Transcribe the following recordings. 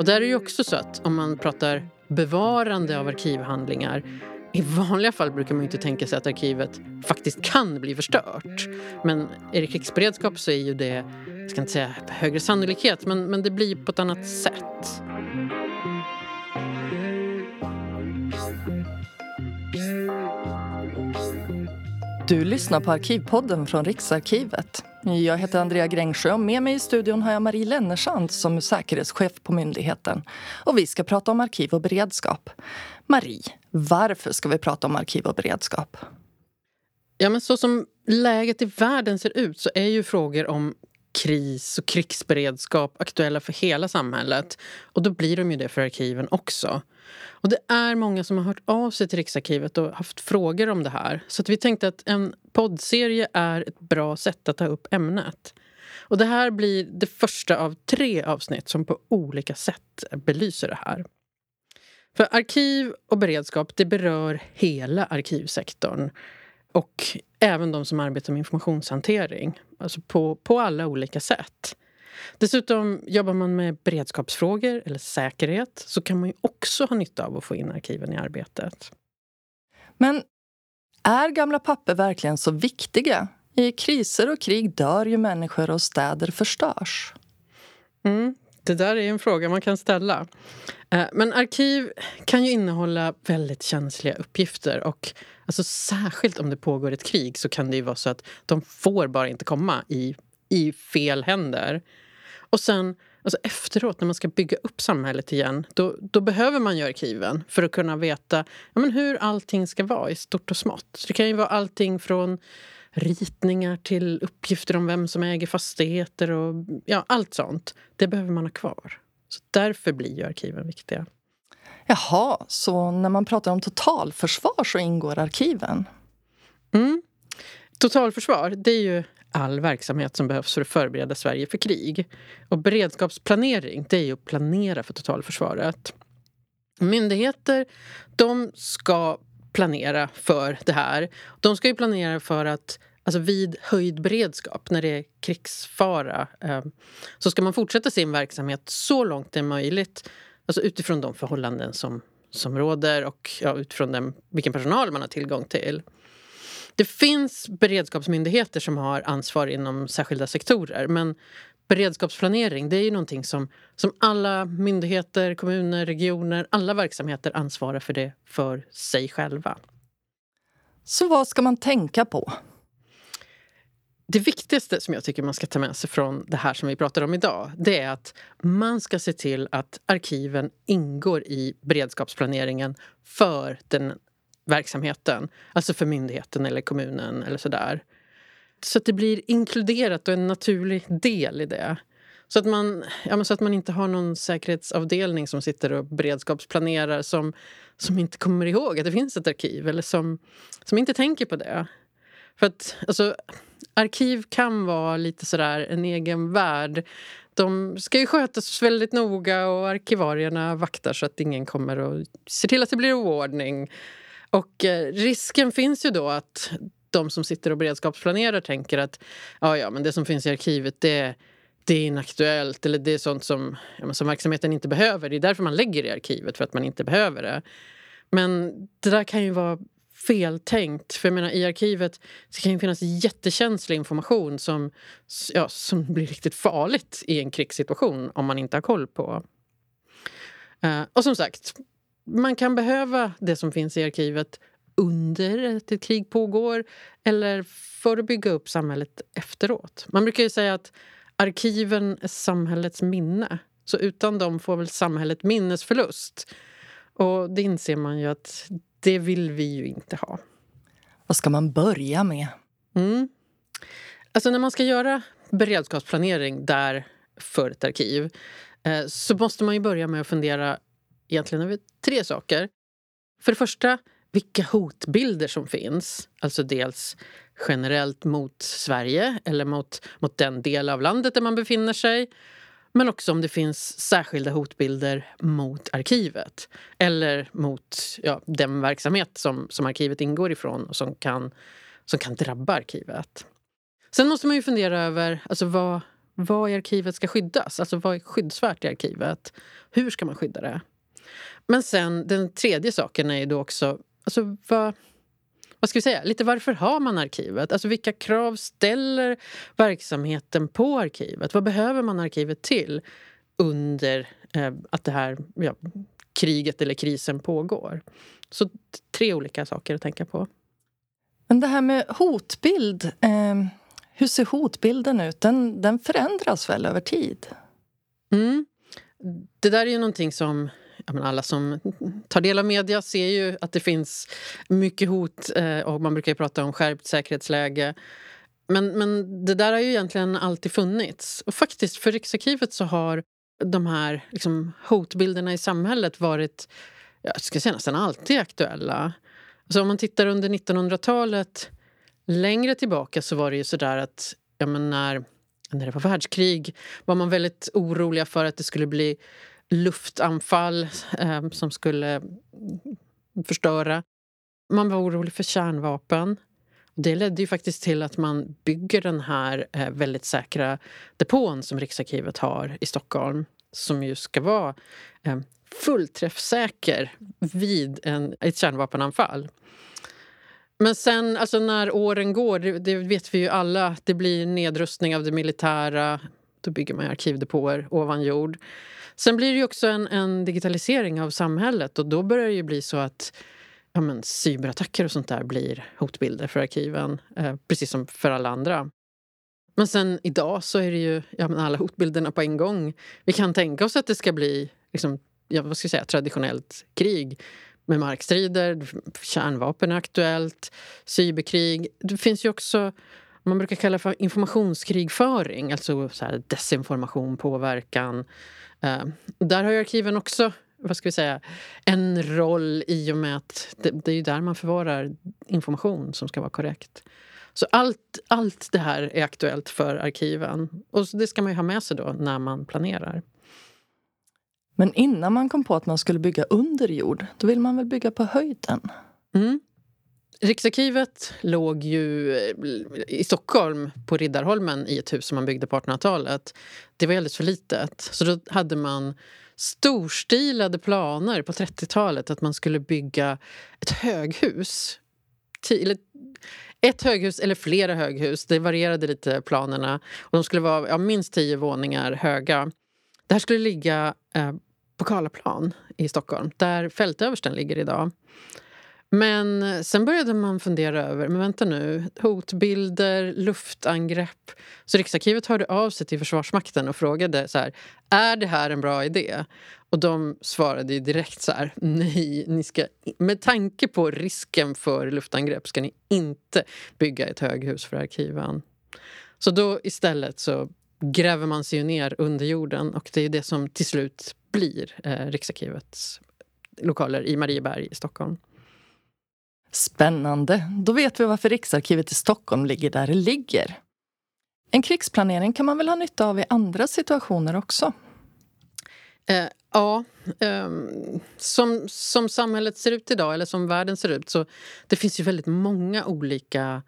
Och där är det också så att om man pratar bevarande av arkivhandlingar i vanliga fall brukar man inte tänka sig att arkivet faktiskt kan bli förstört. Men är det krigsberedskap så är ju det, jag ska inte säga högre sannolikhet, men, men det blir på ett annat sätt. Du lyssnar på Arkivpodden från Riksarkivet. Jag heter Andrea Grängsjö och med mig i studion har jag Marie Lennersand som är säkerhetschef på myndigheten. Och vi ska prata om arkiv och beredskap. Marie, varför ska vi prata om arkiv och beredskap? Ja, men så som läget i världen ser ut så är ju frågor om kris och krigsberedskap aktuella för hela samhället. Och då blir de ju det för arkiven också. Och det är många som har hört av sig till Riksarkivet och haft frågor om det här. Så vi tänkte att en poddserie är ett bra sätt att ta upp ämnet. Och det här blir det första av tre avsnitt som på olika sätt belyser det här. För arkiv och beredskap det berör hela arkivsektorn och även de som arbetar med informationshantering. Alltså på, på alla olika sätt. Dessutom jobbar man med beredskapsfrågor eller säkerhet så kan man ju också ha nytta av att få in arkiven i arbetet. Men är gamla papper verkligen så viktiga? I kriser och krig dör ju människor och städer förstörs. Mm, det där är en fråga man kan ställa. Eh, men arkiv kan ju innehålla väldigt känsliga uppgifter. Och alltså, Särskilt om det pågår ett krig så kan det ju vara så att de får bara inte komma i, i fel händer. Och sen alltså efteråt, när man ska bygga upp samhället igen då, då behöver man ju arkiven för att kunna veta ja, men hur allting ska vara i stort och smått. Så det kan ju vara allting från ritningar till uppgifter om vem som äger fastigheter och ja, allt sånt. Det behöver man ha kvar. Så därför blir ju arkiven viktiga. Jaha, så när man pratar om totalförsvar så ingår arkiven? Mm. Totalförsvar, det är ju all verksamhet som behövs för att förbereda Sverige för krig. Och beredskapsplanering, det är ju att planera för totalförsvaret. Myndigheter, de ska planera för det här. De ska ju planera för att alltså vid höjd beredskap, när det är krigsfara eh, så ska man fortsätta sin verksamhet så långt det är möjligt alltså utifrån de förhållanden som, som råder och ja, utifrån den, vilken personal man har tillgång till. Det finns beredskapsmyndigheter som har ansvar inom särskilda sektorer men beredskapsplanering det är ju någonting som, som alla myndigheter, kommuner, regioner, alla verksamheter ansvarar för det för sig själva. Så vad ska man tänka på? Det viktigaste som jag tycker man ska ta med sig från det här som vi pratar om idag det är att man ska se till att arkiven ingår i beredskapsplaneringen för den verksamheten. Alltså för myndigheten eller kommunen eller sådär. Så att det blir inkluderat och en naturlig del i det. Så att, man, ja, så att man inte har någon säkerhetsavdelning som sitter och beredskapsplanerar som, som inte kommer ihåg att det finns ett arkiv eller som, som inte tänker på det. För att alltså, arkiv kan vara lite sådär en egen värld. De ska ju skötas väldigt noga och arkivarierna vaktar så att ingen kommer och ser till att det blir oordning. Och eh, risken finns ju då att de som sitter och beredskapsplanerar tänker att ja, ja, men det som finns i arkivet det, det är inaktuellt eller det är sånt som, ja, som verksamheten inte behöver. Det är därför man lägger det i arkivet, för att man inte behöver det. Men det där kan ju vara feltänkt. För jag menar, I arkivet så kan det finnas jättekänslig information som, ja, som blir riktigt farligt i en krigssituation om man inte har koll på. Uh, och som sagt, man kan behöva det som finns i arkivet under att ett krig pågår eller för att bygga upp samhället efteråt. Man brukar ju säga att arkiven är samhällets minne. Så utan dem får väl samhället minnesförlust. Och det inser man ju att det vill vi ju inte ha. Vad ska man börja med? Mm. Alltså när man ska göra beredskapsplanering där för ett arkiv eh, så måste man ju börja med att fundera egentligen över tre saker. För det första, vilka hotbilder som finns. Alltså dels generellt mot Sverige eller mot, mot den del av landet där man befinner sig. Men också om det finns särskilda hotbilder mot arkivet eller mot ja, den verksamhet som, som arkivet ingår ifrån och som kan, som kan drabba arkivet. Sen måste man ju fundera över alltså vad, vad i arkivet ska skyddas. Alltså vad är skyddsvärt i arkivet? Hur ska man skydda det? Men sen den tredje saken är ju då också alltså, vad, vad ska vi säga, lite varför har man arkivet? Alltså vilka krav ställer verksamheten på arkivet? Vad behöver man arkivet till under eh, att det här ja, kriget eller krisen pågår? Så tre olika saker att tänka på. Men det här med hotbild, eh, hur ser hotbilden ut? Den, den förändras väl över tid? Mm. Det där är ju någonting som menar, alla som tar del av media ser ju att det finns mycket hot eh, och man brukar ju prata om skärpt säkerhetsläge. Men, men det där har ju egentligen alltid funnits. Och faktiskt, för Riksarkivet så har de här liksom, hotbilderna i samhället varit jag ska säga, nästan alltid aktuella. Alltså om man tittar under 1900-talet längre tillbaka så var det ju sådär att ja, men när, när det var världskrig var man väldigt oroliga för att det skulle bli luftanfall eh, som skulle förstöra. Man var orolig för kärnvapen. Det ledde ju faktiskt till att man bygger den här eh, väldigt säkra depån som Riksarkivet har i Stockholm som ju ska vara eh, fullträffsäker vid en, ett kärnvapenanfall. Men sen, alltså när åren går, det, det, vet vi ju alla, det blir nedrustning av det militära. Då bygger man arkivdepåer ovan jord. Sen blir det också en, en, digitalisering av samhället och då börjar det ju bli så att ja, men, cyberattacker och sånt där blir hotbilder för arkiven, eh, precis som för alla andra. Men sen idag så är det ju ja, men alla hotbilderna på en gång. Vi kan tänka oss att det ska bli liksom, ja, vad ska jag säga, traditionellt krig med markstrider, kärnvapen är aktuellt, cyberkrig. Det finns ju också man brukar kalla för informationskrigföring, alltså så här desinformation, påverkan. Uh, där har ju arkiven också vad ska vi säga, en roll i och med att det, det är där man förvarar information som ska vara korrekt. Så allt, allt det här är aktuellt för arkiven. Och det ska man ju ha med sig då när man planerar. Men innan man kom på att man skulle bygga under jord, då vill man väl bygga på höjden? Mm. Riksarkivet låg ju eh, i Stockholm på Riddarholmen i ett hus som man byggde på 1800-talet. Det var alldeles för litet. Så då hade man storstilade planer på 30-talet att man skulle bygga ett höghus. Ett höghus eller flera höghus. Det varierade lite planerna. Och de skulle vara ja, minst tio våningar höga. Det här skulle ligga eh, på Karlaplan i Stockholm, där fältöversten ligger idag. Men eh, sen började man fundera över, men vänta nu, hotbilder, luftangrepp. Så Riksarkivet hörde av sig till Försvarsmakten och frågade så här, är det här en bra idé? Och de svarade direkt så här, nej, ni ska, med tanke på risken för luftangrepp ska ni inte bygga ett höghus för arkiven. Så då istället så gräver man sig ner under jorden och det är det som till slut blir eh, Riksarkivets lokaler i Marieberg i Stockholm. Spännande. Då vet vi varför Riksarkivet i Stockholm ligger där det ligger. En krigsplanering kan man väl ha nytta av i andra situationer också? Eh, ja. Eh, som, som samhället ser ut idag, eller som världen ser ut så det finns ju väldigt många olika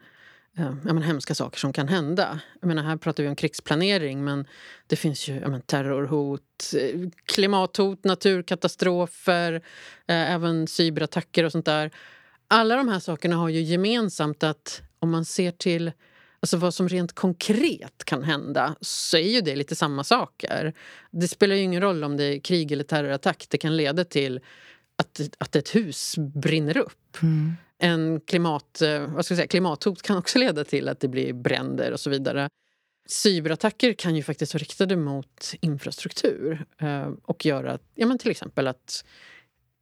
eh, ja, men, hemska saker som kan hända. Jag menar, här pratar vi om krigsplanering men det finns ju ja, men, terrorhot, klimathot, naturkatastrofer, eh, även cyberattacker och sånt där alla de här sakerna har ju gemensamt att om man ser till alltså vad som rent konkret kan hända så är ju det lite samma saker. Det spelar ju ingen roll om det är krig eller terrorattack. Det kan leda till att, att ett hus brinner upp. Mm. En klimat, eh, vad ska jag säga, klimathot kan också leda till att det blir bränder och så vidare. Cyberattacker kan ju faktiskt vara riktade mot infrastruktur eh, och göra ja, men till exempel att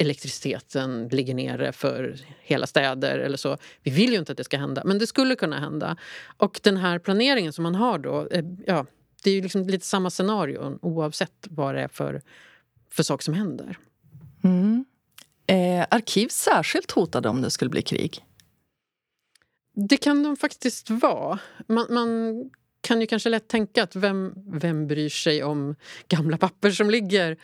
elektriciteten ligger nere för hela städer eller så. Vi vill ju inte att det ska hända, men det skulle kunna hända. Och den här planeringen som man har då, eh, ja, det är ju liksom lite samma scenario oavsett vad det är för, för saker som händer. Mm. Är arkiv särskilt hotade om det skulle bli krig? Det kan de faktiskt vara. Man, man kan ju kanske lätt tänka att vem, vem bryr sig om gamla papper som ligger?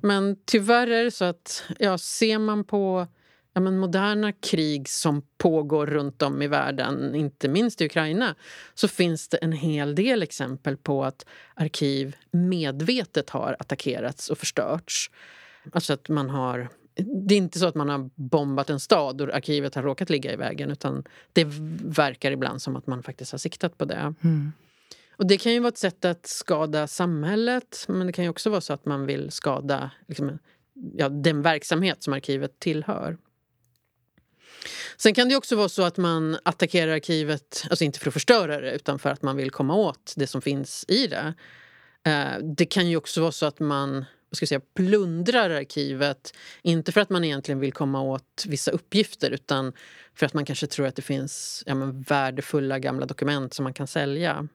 Men tyvärr är det så att ja, ser man på ja, men moderna krig som pågår runt om i världen, inte minst i Ukraina så finns det en hel del exempel på att arkiv medvetet har attackerats och förstörts. Alltså att man har det är inte så att man har bombat en stad och arkivet har råkat ligga i vägen utan det verkar ibland som att man faktiskt har siktat på det. Mm. Och Det kan ju vara ett sätt att skada samhället men det kan ju också vara så att man vill skada liksom, ja, den verksamhet som arkivet tillhör. Sen kan det också vara så att man attackerar arkivet, alltså inte för att förstöra det utan för att man vill komma åt det som finns i det. Eh, det kan ju också vara så att man vad ska jag säga, plundrar arkivet. Inte för att man egentligen vill komma åt vissa uppgifter utan för att man kanske tror att det finns ja, men, värdefulla gamla dokument som man kan sälja.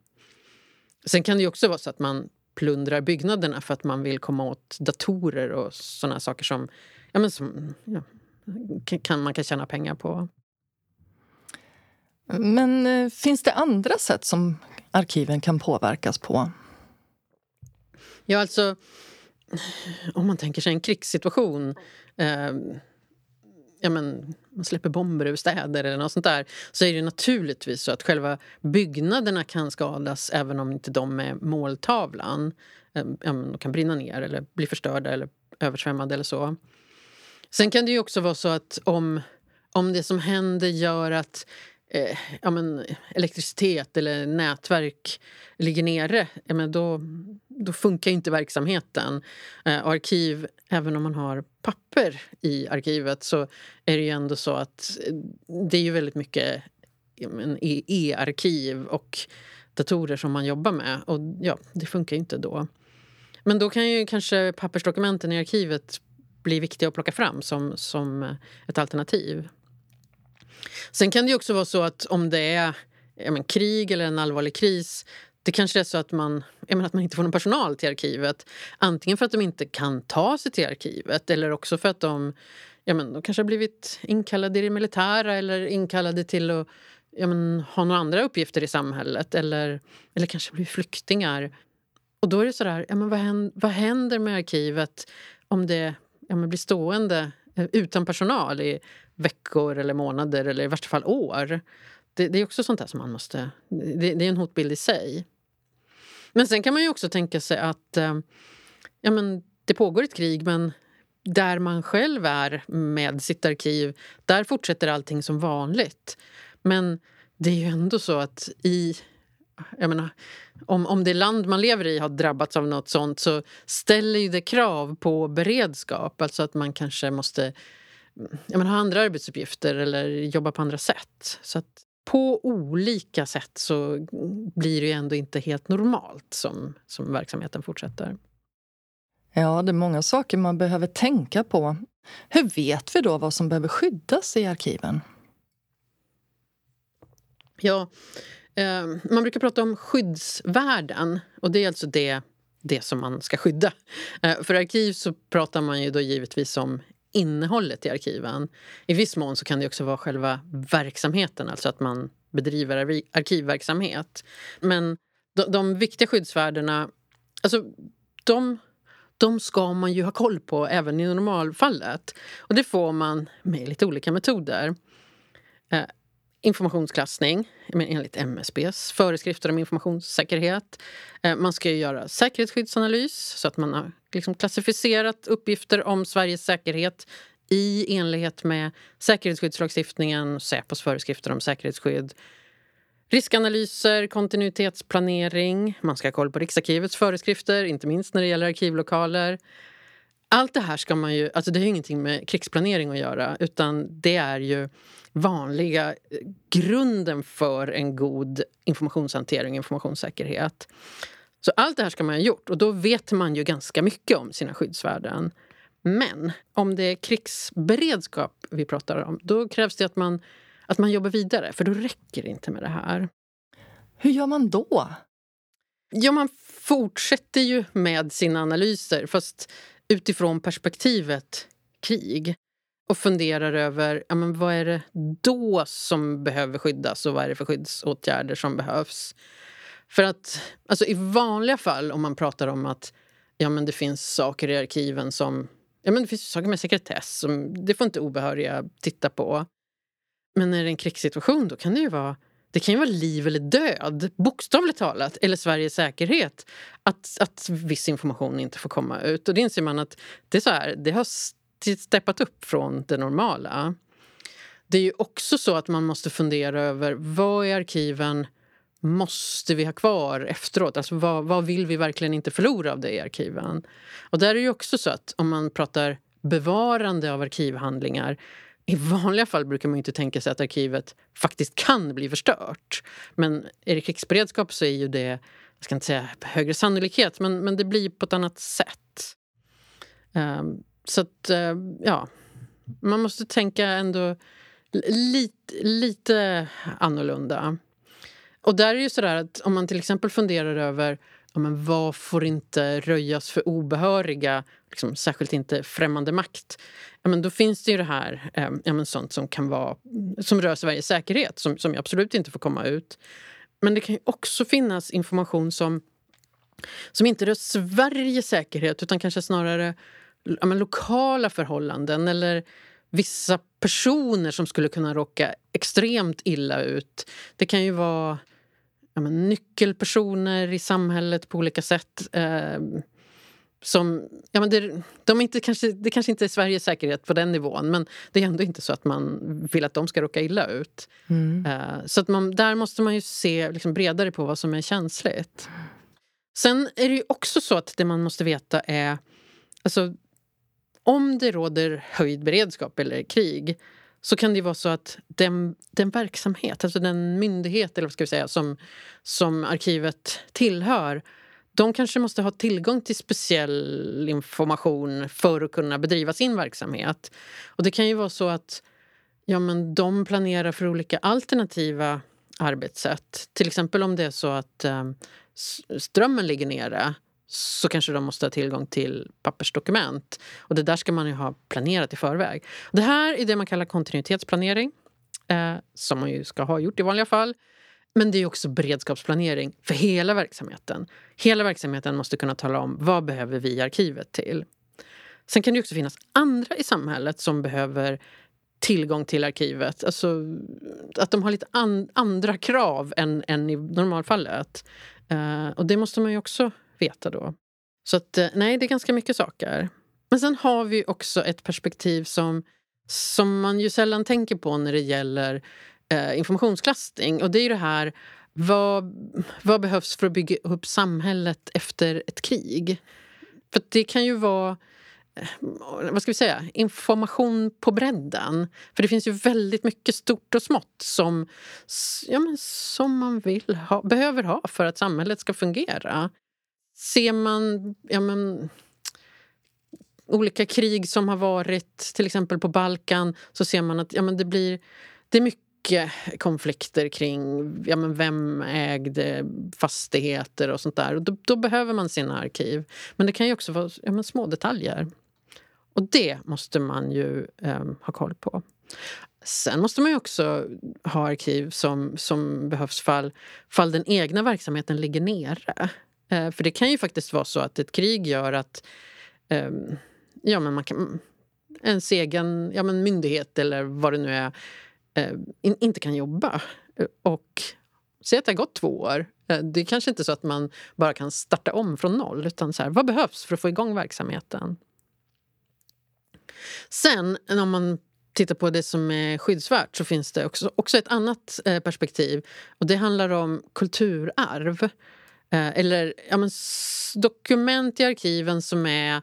Sen kan det också vara så att man plundrar byggnaderna för att man vill komma åt datorer och såna saker som, ja, men som ja, kan, man kan tjäna pengar på. Men eh, finns det andra sätt som arkiven kan påverkas på? Ja, alltså om man tänker sig en krigssituation eh, ja, men, man släpper bomber över städer eller något sånt där så är det naturligtvis så att själva byggnaderna kan skadas även om inte de är måltavlan. Ehm, ja, de kan brinna ner eller bli förstörda eller översvämmade eller så. Sen kan det ju också vara så att om, om det som händer gör att eh, ja, men, elektricitet eller nätverk ligger nere, ja, men då, då funkar inte verksamheten. Eh, arkiv, även om man har papper i arkivet så är det ju ändå så att eh, det är ju väldigt mycket e, e-arkiv och datorer som man jobbar med. Och ja, det funkar ju inte då. Men då kan ju kanske pappersdokumenten i arkivet bli viktiga att plocka fram som, som ett alternativ. Sen kan det också vara så att om det är men, krig eller en allvarlig kris det kanske är så att man, menar, att man inte får någon personal till arkivet. Antingen för att de inte kan ta sig till arkivet eller också för att de, ja, men, de kanske har blivit inkallade i det militära eller inkallade till att ja, men, ha några andra uppgifter i samhället eller, eller kanske blivit flyktingar. Och då är det så där, ja, men vad, händer, vad händer med arkivet om det ja, men blir stående eh, utan personal i veckor eller månader eller i värsta fall år? Det, det är också sånt där som man måste... Det, det, är en hotbild i sig. Men sen kan man ju också tänka sig att eh, ja, men det pågår ett krig men där man själv är med sitt arkiv, där fortsätter allting som vanligt. Men det är ju ändå så att i... Jag menar, om, om det land man lever i har drabbats av nåt sånt så ställer ju det krav på beredskap. Alltså att man kanske måste ja, men ha andra arbetsuppgifter eller jobba på andra sätt. Så att på olika sätt så blir det ändå inte helt normalt som, som verksamheten fortsätter. Ja, det är många saker man behöver tänka på. Hur vet vi då vad som behöver skyddas i arkiven? Ja, eh, man brukar prata om skyddsvärden. Och det är alltså det, det som man ska skydda. Eh, för arkiv så pratar man ju då givetvis om innehållet i arkiven. I viss mån så kan det också vara själva verksamheten, alltså att man bedriver arkivverksamhet. Men de, de viktiga skyddsvärdena, alltså de, de ska man ju ha koll på även i normalfallet. Och det får man med lite olika metoder. Eh, informationsklassning enligt MSBs föreskrifter om informationssäkerhet. Eh, man ska göra säkerhetsskyddsanalys så att man har liksom klassificerat uppgifter om Sveriges säkerhet i enlighet med säkerhetsskyddslagstiftningen, Säpos föreskrifter om säkerhetsskydd. Riskanalyser, kontinuitetsplanering, man ska ha koll på Riksarkivets föreskrifter, inte minst när det gäller arkivlokaler. Allt det här ska man ju, alltså det har ingenting med krigsplanering att göra utan det är ju vanliga eh, grunden för en god informationshantering och informationssäkerhet. Så allt det här ska man ha gjort och då vet man ju ganska mycket om sina skyddsvärden. Men om det är krigsberedskap vi pratar om då krävs det att man, att man jobbar vidare för då räcker det inte med det här. Hur gör man då? Ja, man fortsätter ju med sina analyser fast utifrån perspektivet krig och funderar över ja, men vad är det då som behöver skyddas och vad är det för skyddsåtgärder som behövs. För att alltså, i vanliga fall om man pratar om att ja, men det finns saker i arkiven som ja, men det finns saker med sekretess som det får inte obehöriga titta på. Men när det är en krigssituation då kan det ju vara det kan ju vara liv eller död, bokstavligt talat, eller Sveriges säkerhet att, att viss information inte får komma ut. Och det inser man att det, är så här, det har steppat upp från det normala. Det är ju också så att man måste fundera över vad i arkiven måste vi ha kvar efteråt? Alltså vad, vad vill vi verkligen inte förlora av det i arkiven? Och där är ju också så att om man pratar bevarande av arkivhandlingar i vanliga fall brukar man inte tänka sig att arkivet faktiskt kan bli förstört. Men är det krigsberedskap så är ju det, jag ska inte säga högre sannolikhet, men, men det blir på ett annat sätt. Um, så att, uh, ja, man måste tänka ändå lite, lite annorlunda. Och där är det ju sådär att om man till exempel funderar över ja, men vad får inte röjas för obehöriga, liksom, särskilt inte främmande makt. Ja, men då finns det ju det här, eh, ja, men sånt som kan vara som rör Sveriges säkerhet, som, som absolut inte får komma ut. Men det kan också finnas information som, som inte rör Sveriges säkerhet utan kanske snarare ja, men lokala förhållanden eller vissa personer som skulle kunna råka extremt illa ut. Det kan ju vara ja, men, nyckelpersoner i samhället på olika sätt. Eh, som, ja, men det, de inte, kanske, det kanske inte är Sveriges säkerhet på den nivån men det är ändå inte så att man vill att de ska råka illa ut. Mm. Eh, så att man, där måste man ju se liksom, bredare på vad som är känsligt. Sen är det ju också så att det man måste veta är... Alltså, om det råder höjd beredskap eller krig så kan det vara så att den, den verksamhet, alltså den myndighet eller vad ska vi säga, som, som arkivet tillhör de kanske måste ha tillgång till speciell information för att kunna bedriva sin verksamhet. Och Det kan ju vara så att ja, men de planerar för olika alternativa arbetssätt. Till exempel om det är så att eh, strömmen ligger nere så kanske de måste ha tillgång till pappersdokument. Och Det där ska man ju ha planerat i förväg. Det här är det man kallar kontinuitetsplanering eh, som man ju ska ha gjort i vanliga fall. Men det är också beredskapsplanering för hela verksamheten. Hela verksamheten måste kunna tala om vad behöver vi arkivet till. Sen kan det också finnas andra i samhället som behöver tillgång till arkivet. Alltså att de har lite an andra krav än, än i normalfallet. Uh, och det måste man ju också veta då. Så att, eh, nej, det är ganska mycket saker. Men sen har vi också ett perspektiv som, som man ju sällan tänker på när det gäller eh, informationsklassning. Och det är ju det här vad, vad behövs för att bygga upp samhället efter ett krig? För det kan ju vara eh, vad ska vi säga, information på bredden. För det finns ju väldigt mycket stort och smått som, ja, men, som man vill ha, behöver ha för att samhället ska fungera. Ser man ja, men, olika krig som har varit, till exempel på Balkan så ser man att ja, men det blir det är mycket konflikter kring ja, men vem ägde fastigheter och sånt där. Och då, då, behöver man sina arkiv. Men det kan ju också vara ja, men små detaljer. Och det måste man ju eh, ha koll på. Sen måste man ju också ha arkiv som, som behövs fall, fall den egna verksamheten ligger nere. Eh, för det kan ju faktiskt vara så att ett krig gör att eh, ja, men man kan, ens egen ja, men myndighet eller vad det nu är eh, in, inte kan jobba. Eh, och Säg att det har gått två år. Eh, det är kanske inte så att man bara kan starta om från noll. Utan så här, vad behövs för att få igång verksamheten? Sen om man tittar på det som är skyddsvärt så finns det också, också ett annat eh, perspektiv. Och Det handlar om kulturarv. Eh, eller ja, men, dokument i arkiven som är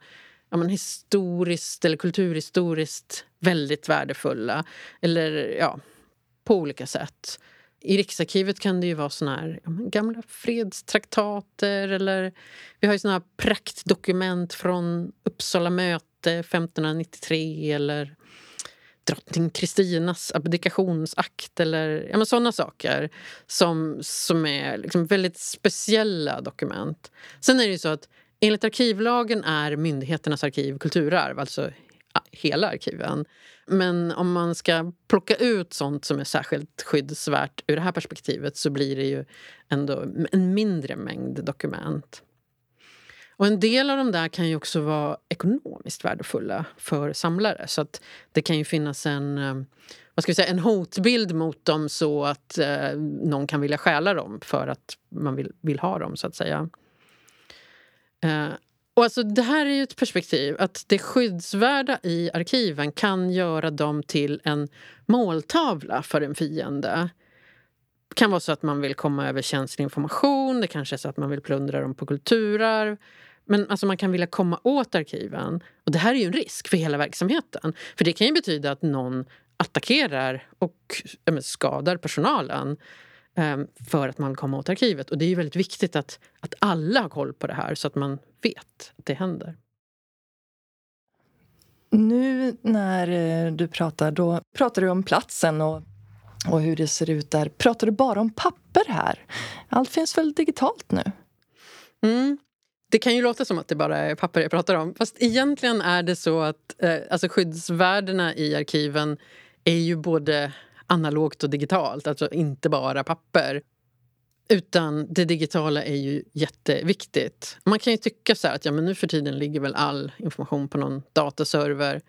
ja, men, historiskt eller kulturhistoriskt väldigt värdefulla. Eller ja, på olika sätt. I Riksarkivet kan det ju vara såna här ja, gamla fredstraktater eller vi har ju såna här praktdokument från Uppsala möte 1593 eller drottning Kristinas abdikationsakt eller ja, men såna saker som, som är liksom väldigt speciella dokument. Sen är det ju så att Enligt arkivlagen är myndigheternas arkiv kulturarv, alltså hela arkiven. Men om man ska plocka ut sånt som är särskilt skyddsvärt ur det här perspektivet så blir det ju ändå en mindre mängd dokument. Och en del av de där kan ju också vara ekonomiskt värdefulla för samlare. Så att det kan ju finnas en, eh, vad ska vi säga, en hotbild mot dem så att eh, någon kan vilja stjäla dem för att man vill, vill ha dem, så att säga. Eh, och alltså, det här är ju ett perspektiv, att det skyddsvärda i arkiven kan göra dem till en måltavla för en fiende. Det kan vara så att man vill komma över känslig information, det kanske är så att man vill plundra dem på kulturarv. Men alltså man kan vilja komma åt arkiven. Och det här är ju en risk för hela verksamheten. För det kan ju betyda att någon attackerar och menar, skadar personalen eh, för att man vill komma åt arkivet. Och det är ju väldigt viktigt att, att alla har koll på det här så att man vet att det händer. Nu när eh, du pratar, då pratar du om platsen och, och hur det ser ut där. Pratar du bara om papper här? Allt finns väl digitalt nu? Mm. Det kan ju låta som att det bara är papper jag pratar om. Fast egentligen är det så att eh, alltså skyddsvärdena i arkiven är ju både analogt och digitalt, alltså inte bara papper. Utan det digitala är ju jätteviktigt. Man kan ju tycka så att ja, men nu för tiden ligger väl all information på någon dataserver.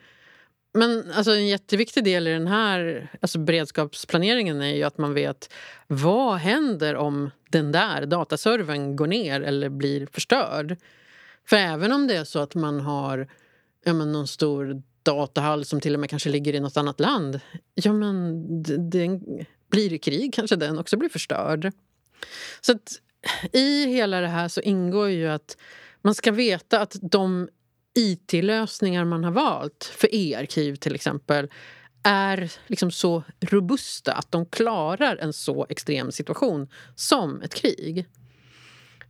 Men alltså, en jätteviktig del i den här alltså, beredskapsplaneringen är ju att man vet vad händer om den där dataservern går ner eller blir förstörd. För även om det är så att man har ja, men någon stor datahall som till och med kanske ligger i något annat land. Ja, men den blir det krig kanske den också blir förstörd. Så att i hela det här så ingår ju att man ska veta att de IT-lösningar man har valt för e-arkiv till exempel är liksom så robusta att de klarar en så extrem situation som ett krig.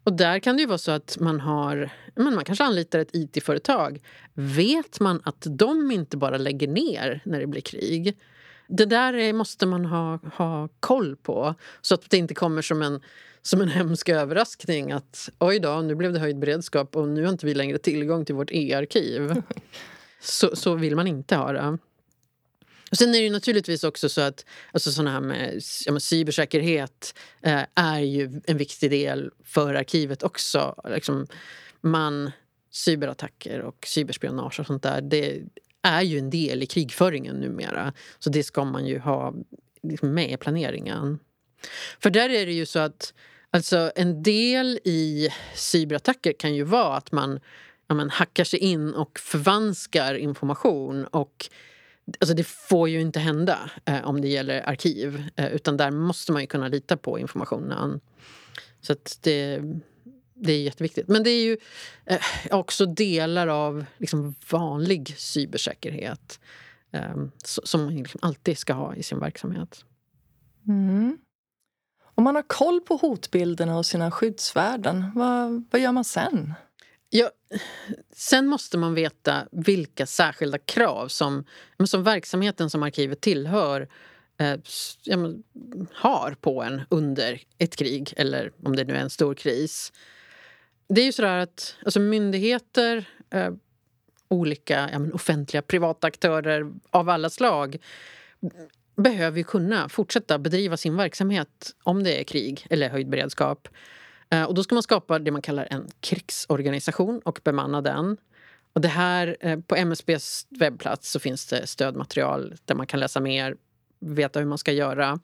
Och där kan det ju vara så att man har men man kanske anlitar ett IT-företag. Vet man att de inte bara lägger ner när det blir krig? Det där måste man ha, ha koll på så att det inte kommer som en, som en hemsk överraskning att oj då, nu blev det höjd beredskap och nu har inte vi längre tillgång till vårt e-arkiv. Så, så vill man inte ha det. Och sen är det naturligtvis också så att alltså såna här med, ja, med cybersäkerhet eh, är ju en viktig del för arkivet också. Liksom, man, cyberattacker och cyberspionage och sånt där det är ju en del i krigföringen numera. Så det ska man ju ha liksom, med i planeringen. För där är det ju så att alltså, en del i cyberattacker kan ju vara att man ja, man hackar sig in och förvanskar information och Alltså det får ju inte hända eh, om det gäller arkiv. Eh, utan där måste man ju kunna lita på informationen. Så det, det är jätteviktigt. Men det är ju eh, också delar av liksom, vanlig cybersäkerhet eh, som man liksom alltid ska ha i sin verksamhet. Mm. Om man har koll på hotbilderna och sina skyddsvärden, vad, vad gör man sen? Ja, sen måste man veta vilka särskilda krav som, som verksamheten som arkivet tillhör eh, har på en under ett krig eller om det nu är en stor kris. Det är ju sådär att alltså myndigheter, eh, olika ja, offentliga privata aktörer av alla slag behöver ju kunna fortsätta bedriva sin verksamhet om det är krig eller höjd beredskap. Eh, och då ska man skapa det man kallar en krigsorganisation och bemanna den. Och det här, eh, på MSBs webbplats så finns det stödmaterial där man kan läsa mer, veta hur man ska göra.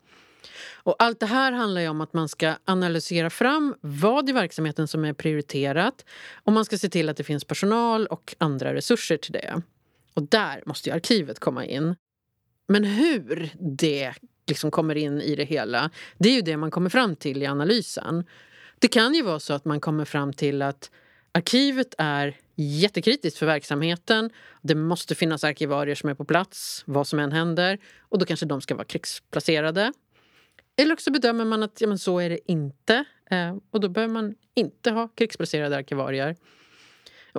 Och allt det här handlar ju om att man ska analysera fram vad i verksamheten som är prioriterat och man ska se till att det finns personal och andra resurser till det. Och där måste ju arkivet komma in. Men hur det liksom kommer in i det hela, det är ju det man kommer fram till i analysen. Det kan ju vara så att man kommer fram till att arkivet är jättekritiskt för verksamheten. Det måste finnas arkivarier som är på plats, vad som än händer. Och då kanske de ska vara krigsplacerade. Eller också bedömer man att ja, men så är det inte. Eh, och då behöver man inte ha krigsplacerade arkivarier.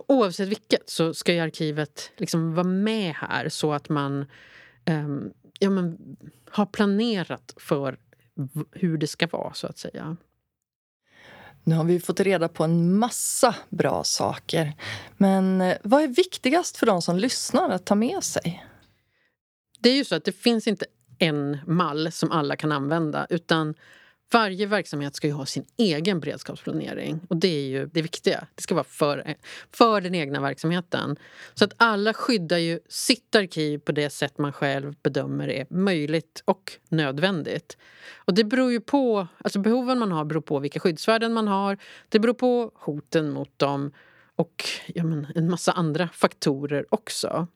Oavsett vilket så ska ju arkivet liksom vara med här så att man eh, ja, men, har planerat för hur det ska vara, så att säga. Nu har vi fått reda på en massa bra saker. Men eh, vad är viktigast för de som lyssnar att ta med sig? Det är ju så att det finns inte en mall som alla kan använda. Utan varje verksamhet ska ju ha sin egen beredskapsplanering. Och det är ju det viktiga. Det ska vara för, för den egna verksamheten. Så att alla skyddar ju sitt arkiv på det sätt man själv bedömer är möjligt och nödvändigt. Och det beror ju på, alltså behoven man har beror på vilka skyddsvärden man har. Det beror på hoten mot dem och ja, men, en massa andra faktorer också.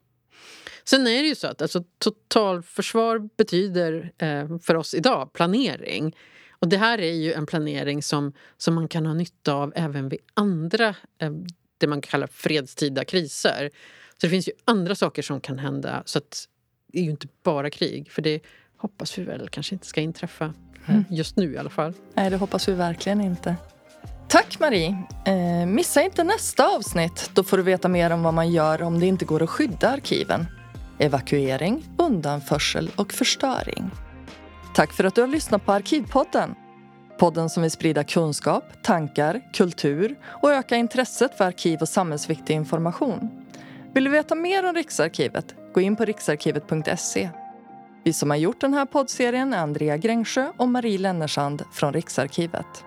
Sen är det ju så att alltså, totalförsvar betyder eh, för oss idag planering. Och det här är ju en planering som, som man kan ha nytta av även vid andra, eh, det man kallar fredstida kriser. Så det finns ju andra saker som kan hända. Så att det är ju inte bara krig. För det hoppas vi väl kanske inte ska inträffa eh, mm. just nu i alla fall. Nej, det hoppas vi verkligen inte. Tack Marie! Eh, missa inte nästa avsnitt. Då får du veta mer om vad man gör om det inte går att skydda arkiven. Evakuering, undanförsel och förstöring. Tack för att du har lyssnat på Arkivpodden. Podden som vill sprida kunskap, tankar, kultur och öka intresset för arkiv och samhällsviktig information. Vill du veta mer om Riksarkivet? Gå in på riksarkivet.se. Vi som har gjort den här poddserien är Andrea Grängsjö och Marie Lennersand från Riksarkivet.